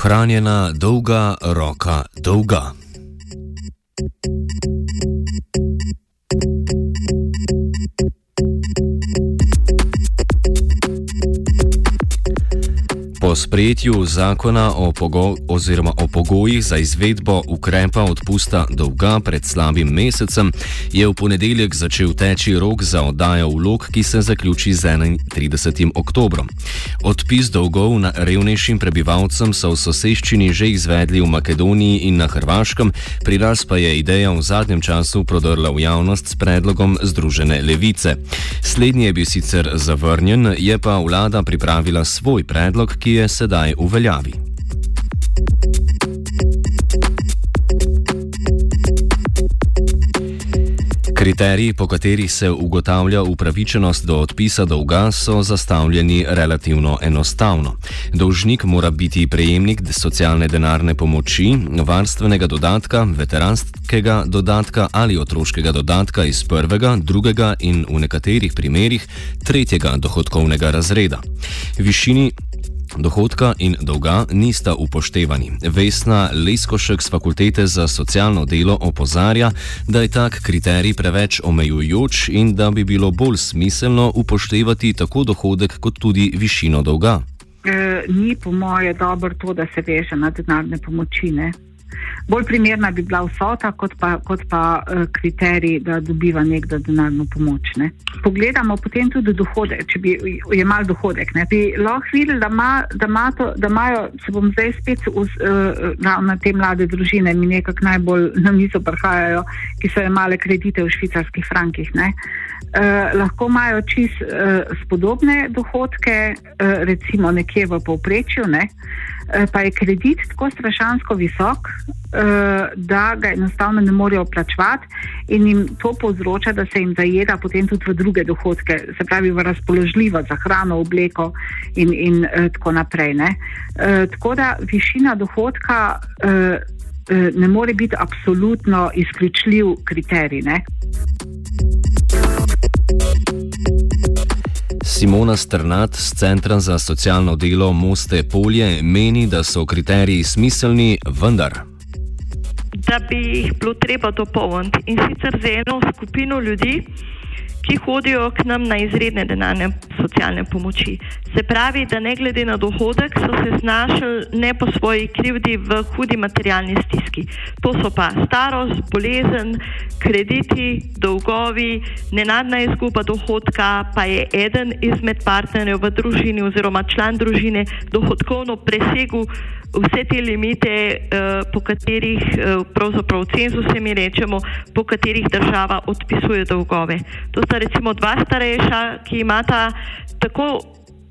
Ohranjena dolga roka dolga. Po sprejetju zakona o, pogo o pogojih za izvedbo ukrepa odpusta dolga pred slabim mesecem, je v ponedeljek začel teči rok za oddajo vlog, ki se zaključi z 31. oktobrom. Odpis dolgov na revnejšim prebivalcem so v soseščini že izvedli v Makedoniji in na Hrvaškem, pri nas pa je ideja v zadnjem času prodrla v javnost s predlogom Združene levice. Slednji je bil sicer zavrnjen, je pa vlada pripravila svoj predlog, ki je sedaj v veljavi. Kriteriji, po katerih se ugotavlja upravičenost do odpisa dolga, so zastavljeni relativno enostavno. Dolžnik mora biti prejemnik socialne denarne pomoči, varstvenega dodatka, veteranskega dodatka ali otroškega dodatka iz prvega, drugega in v nekaterih primerjih tretjega dohodkovnega razreda. Višini Dohodka in dolga nista upoštevani. Vesna Leskošek z fakultete za socialno delo opozarja, da je tak kriterij preveč omejujoč in da bi bilo bolj smiselno upoštevati tako dohodek kot tudi višino dolga. E, ni po moje dobro to, da se veže na denarne pomočine. Bolj primerna bi bila vsota, kot pa, kot pa uh, kriterij, da dobiva nekdo denarno pomoč. Ne. Pogledamo potem tudi dohodek, če bi imel dohodek. Ne, bi lahko videli, da, ma, da, ma to, da imajo, se bom zdaj spet uz, uh, na, na te mlade družine, mi nekako najbolj na mizo prihajajo, ki so imale kredite v švicarskih frankih. Ne. Uh, lahko imajo čist uh, spodobne dohodke, uh, recimo nekje v povprečju, ne. uh, pa je kredit tako strašansko visok, da ga enostavno ne morejo plačevati, in jim to povzroča, da se jim zajeda potem tudi v druge dohodke, se pravi v razpoložljivo za hrano, obleko in, in uh, tako naprej. Uh, tako da višina dohodka ne more biti absolutno izključljiv kriterij. Ne? Simona Strnat z Centra za socialno delo Moste Polje meni, da so kriteriji smiselni, vendar. Da bi jih bilo treba dopolniti in sicer za eno skupino ljudi, ki hodijo k nam na izredne denarne socialne pomoči. Se pravi, da ne glede na dohodek so se znašli ne po svoji krivdi v hudi materialni stiski. To so pa starost, bolezen, krediti, dolgovi, nenadna izguba dohodka, pa je eden izmed partnerjev v družini oziroma član družine dohodkovno presegel vse te limite, uh, po katerih, uh, pravzaprav cenzuse mi rečemo, po katerih država odpisuje dolgove. To sta recimo dva starejša, ki imata tako,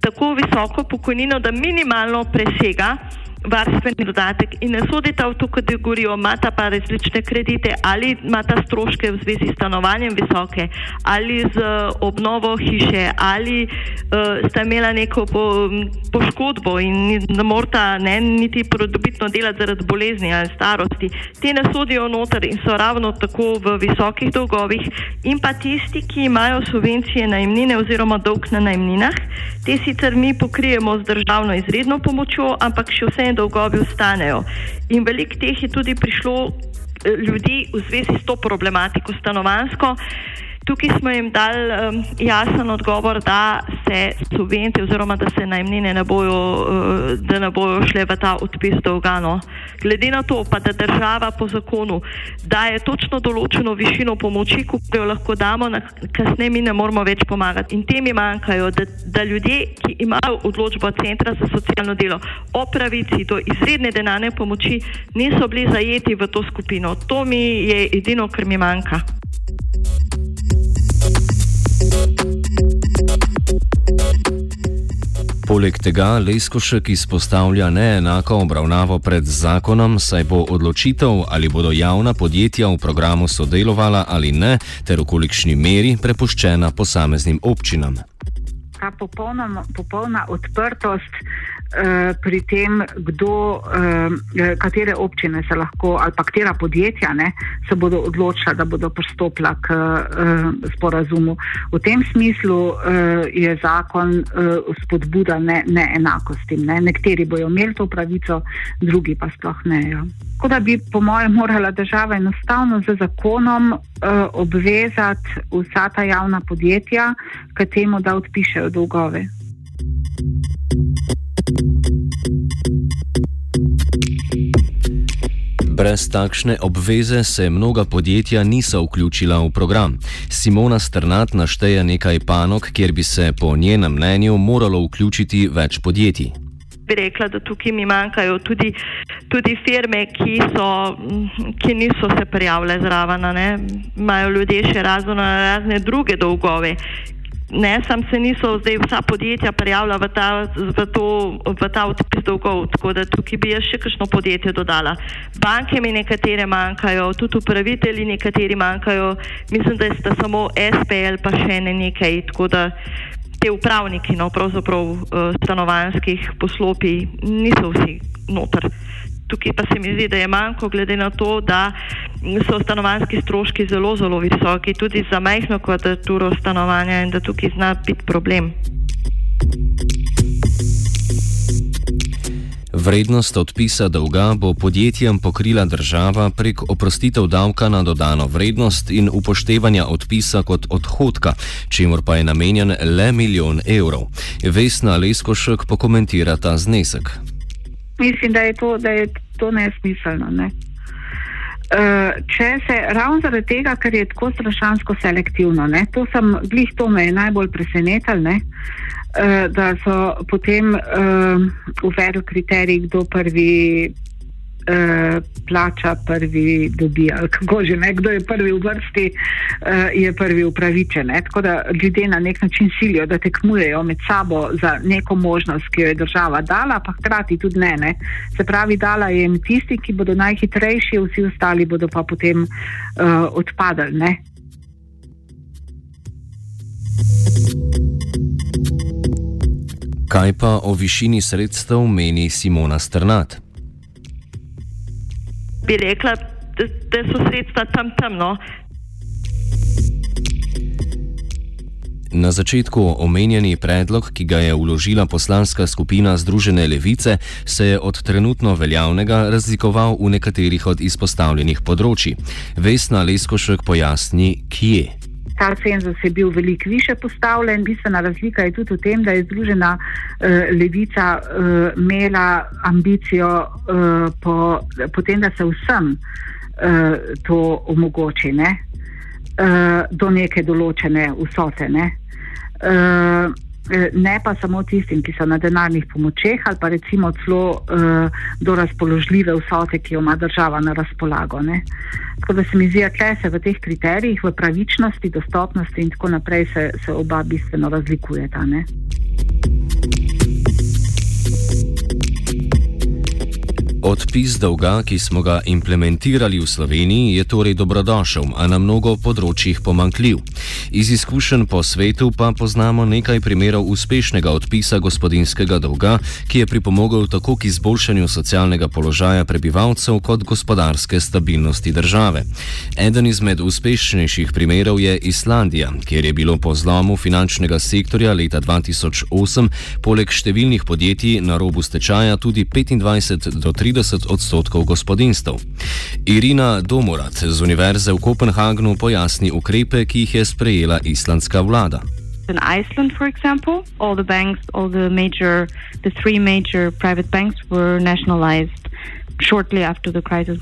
tako visoko pokojnino, da minimalno presega varstveni dodatek in ne sodita v to kategorijo, imata pa različne kredite ali imata stroške v zvezi s stanovanjem visoke ali z obnovo hiše ali uh, sta imela neko po, poškodbo in ne morata ne, niti prodobitno delati zaradi bolezni ali starosti. Te ne sodijo noter in so ravno tako v visokih dolgovih in pa tisti, ki imajo subvencije najemnine oziroma dolg na najemninah, te sicer mi pokrijemo z državno izredno pomočjo, ampak še vse dolgovi ostanejo. In veliko teh je tudi prišlo eh, ljudi v zvezi s to problematiko stanovansko. Tukaj smo jim dali um, jasen odgovor, da se subvencije oziroma da se najmnine ne bojo, uh, da ne bojo šle v ta odpis dolgano. Glede na to, pa da država po zakonu daje točno določeno višino pomoči, ko jo lahko damo, kasneje mi ne moramo več pomagati. In temi manjkajo, da, da ljudje, ki imajo odločbo Centra za socialno delo o pravici do izredne denarne pomoči, niso bili zajeti v to skupino. To mi je edino, kar mi manjka. Poleg tega Leskošek izpostavlja neenako obravnavo pred zakonom, saj bo odločitev, ali bodo javna podjetja v programu sodelovala ali ne, ter v kolikšni meri prepuščena posameznim občinam. Ta popolna, popolna odprtost pri tem, kdo, uh, katere občine se lahko ali pa katera podjetja ne, se bodo odločila, da bodo pristopila k uh, sporazumu. V tem smislu je zakon spodbuda ne, neenakosti. Ne. Nekateri bojo imeli to pravico, drugi pa sploh ne. Ja. Tako da bi, po mojem, morala država enostavno z zakonom obvezati vsa ta javna podjetja k temu, da odpišejo dolgove. Brez takšne obveze se mnoga podjetja niso vključila v program. Simona Strnat našteje nekaj panog, kjer bi se po njenem mnenju moralo vključiti več podjetij. Bi rekla, da tukaj mi manjkajo tudi, tudi firme, ki, so, ki niso se prijavile zraven, imajo ljudje še razno razne druge dolgove, ne, sam se niso zdaj vsa podjetja prijavila v ta, v to, v ta odpis dolgov, tako da tukaj bi jaz še kakšno podjetje dodala. Banke mi nekatere manjkajo, tudi upravitelji nekateri manjkajo, mislim, da sta samo SPL pa še ne nekaj, tako da te upravniki, no, pravzaprav uh, stanovanskih poslopi niso vsi noter. Tukaj pa se mi zdi, da je manjko, glede na to, da so stanovanski stroški zelo, zelo visoki, tudi za majhno kvadraturo stanovanja in da tukaj zna biti problem. Vrednost odpisa dolga bo podjetjem pokrila država prek oprostitev davka na dodano vrednost in upoštevanja odpisa kot odhodka, čemur pa je namenjen le milijon evrov. Vesna Leskošek pokomentira ta znesek mislim, da je to, da je to nesmiselno. Ne? Uh, če se ravno zaradi tega, ker je tako strašansko selektivno, ne, to sem glih to me je najbolj presenetilo, uh, da so potem uh, uvedli kriterij, kdo prvi Eh, plača prvi dobi, ali kako že ne, kdo je prvi v vrsti, uh, je prvi upravičen. Ne? Tako da ljudje na nek način silijo, da tekmujejo med sabo za neko možnost, ki jo je država dala, pa hkrati tudi ne. ne? Se pravi, dala je jim tisti, ki bodo najhitrejši, vsi ostali bodo pa potem uh, odpadali. Ne? Kaj pa o višini sredstev meni Simona Strnat? Bi rekla, da, da so sredstva tam temno. Na začetku omenjeni predlog, ki ga je uložila poslanska skupina Združene levice, se je od trenutno veljavnega razlikoval v nekaterih od izpostavljenih področji. Vesna Leskošek pojasni, kje. Ta cenzus je bil veliko više postavljen. Bistvena razlika je tudi v tem, da je Združena uh, levica uh, imela ambicijo uh, po, po tem, da se vsem uh, to omogoči ne? uh, do neke določene vsote. Ne? Uh, Ne pa samo tistim, ki so na denarnih pomočeh, ali pa recimo celo uh, do razpoložljive vsote, ki jo ima država na razpolago. Ne. Tako da se mi zdi, da se v teh kriterijih, v pravičnosti, dostopnosti in tako naprej, se, se oba bistveno razlikujeta. Ne. Odpis dolga, ki smo ga implementirali v Sloveniji, je torej dobrodošel, a na mnogo področjih pomankljiv. Iz izkušenj po svetu pa poznamo nekaj primerov uspešnega odpisa gospodinskega dolga, ki je pripomogel tako k izboljšanju socialnega položaja prebivalcev kot gospodarske stabilnosti države. Eden izmed uspešnejših primerov je Islandija, kjer je bilo po zlomu finančnega sektorja leta 2008 poleg številnih podjetij na robu stečaja tudi 25 do 30 30 odstotkov gospodinstv. Irina Domorat z Univerze v Kopenhagnu pojasni ukrepe, ki jih je sprejela islandska vlada. In Iceland, for example, all the banks, all the major, the three major private banks were nationalized shortly after the crisis.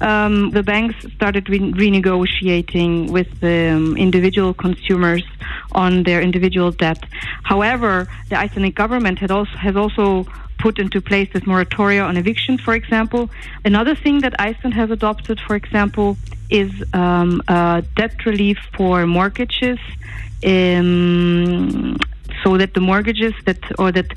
Um, the banks started re- renegotiating with the um, individual consumers on their individual debt. However, the Icelandic government had also, has also put into place this moratoria on eviction, for example. Another thing that Iceland has adopted, for example, is um, uh, debt relief for mortgages um, so that the mortgages that or that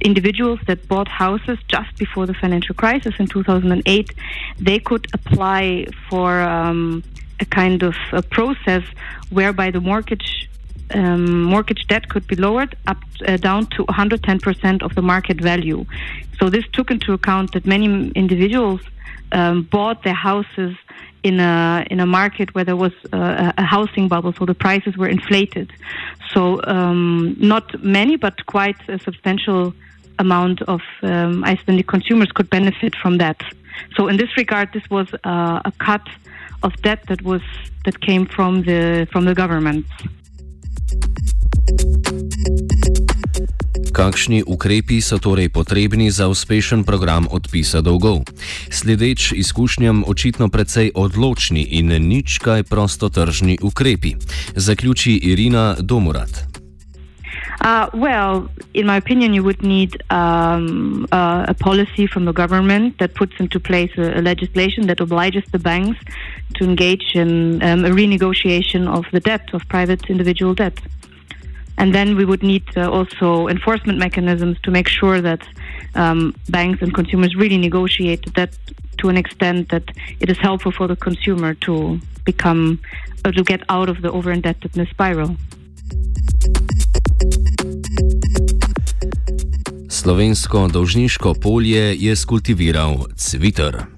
individuals that bought houses just before the financial crisis in 2008 they could apply for um, a kind of a process whereby the mortgage um, mortgage debt could be lowered up uh, down to 110% of the market value. So this took into account that many individuals um, bought their houses in a in a market where there was a, a housing bubble, so the prices were inflated. So um, not many, but quite a substantial amount of um, Icelandic consumers could benefit from that. So in this regard, this was uh, a cut of debt that was that came from the from the government. Kakšni ukrepi so torej potrebni za uspešen program odpisa dolgov? Sledeč izkušnjam očitno precej odločni in nič kaj prostotržni ukrepi. Zaključi Irina Domurat. Uh, well, in my opinion, you would need um, uh, a policy from the government that puts into place a, a, legislation that obliges the banks to engage in um, a renegotiation of the debt of private individual debt. And then we would need uh, also enforcement mechanisms to make sure that um, banks and consumers really negotiate that to an extent that it is helpful for the consumer to become or to get out of the over indebtedness spiral. Slovensko dolžniško polje je skultiviral Cvitr.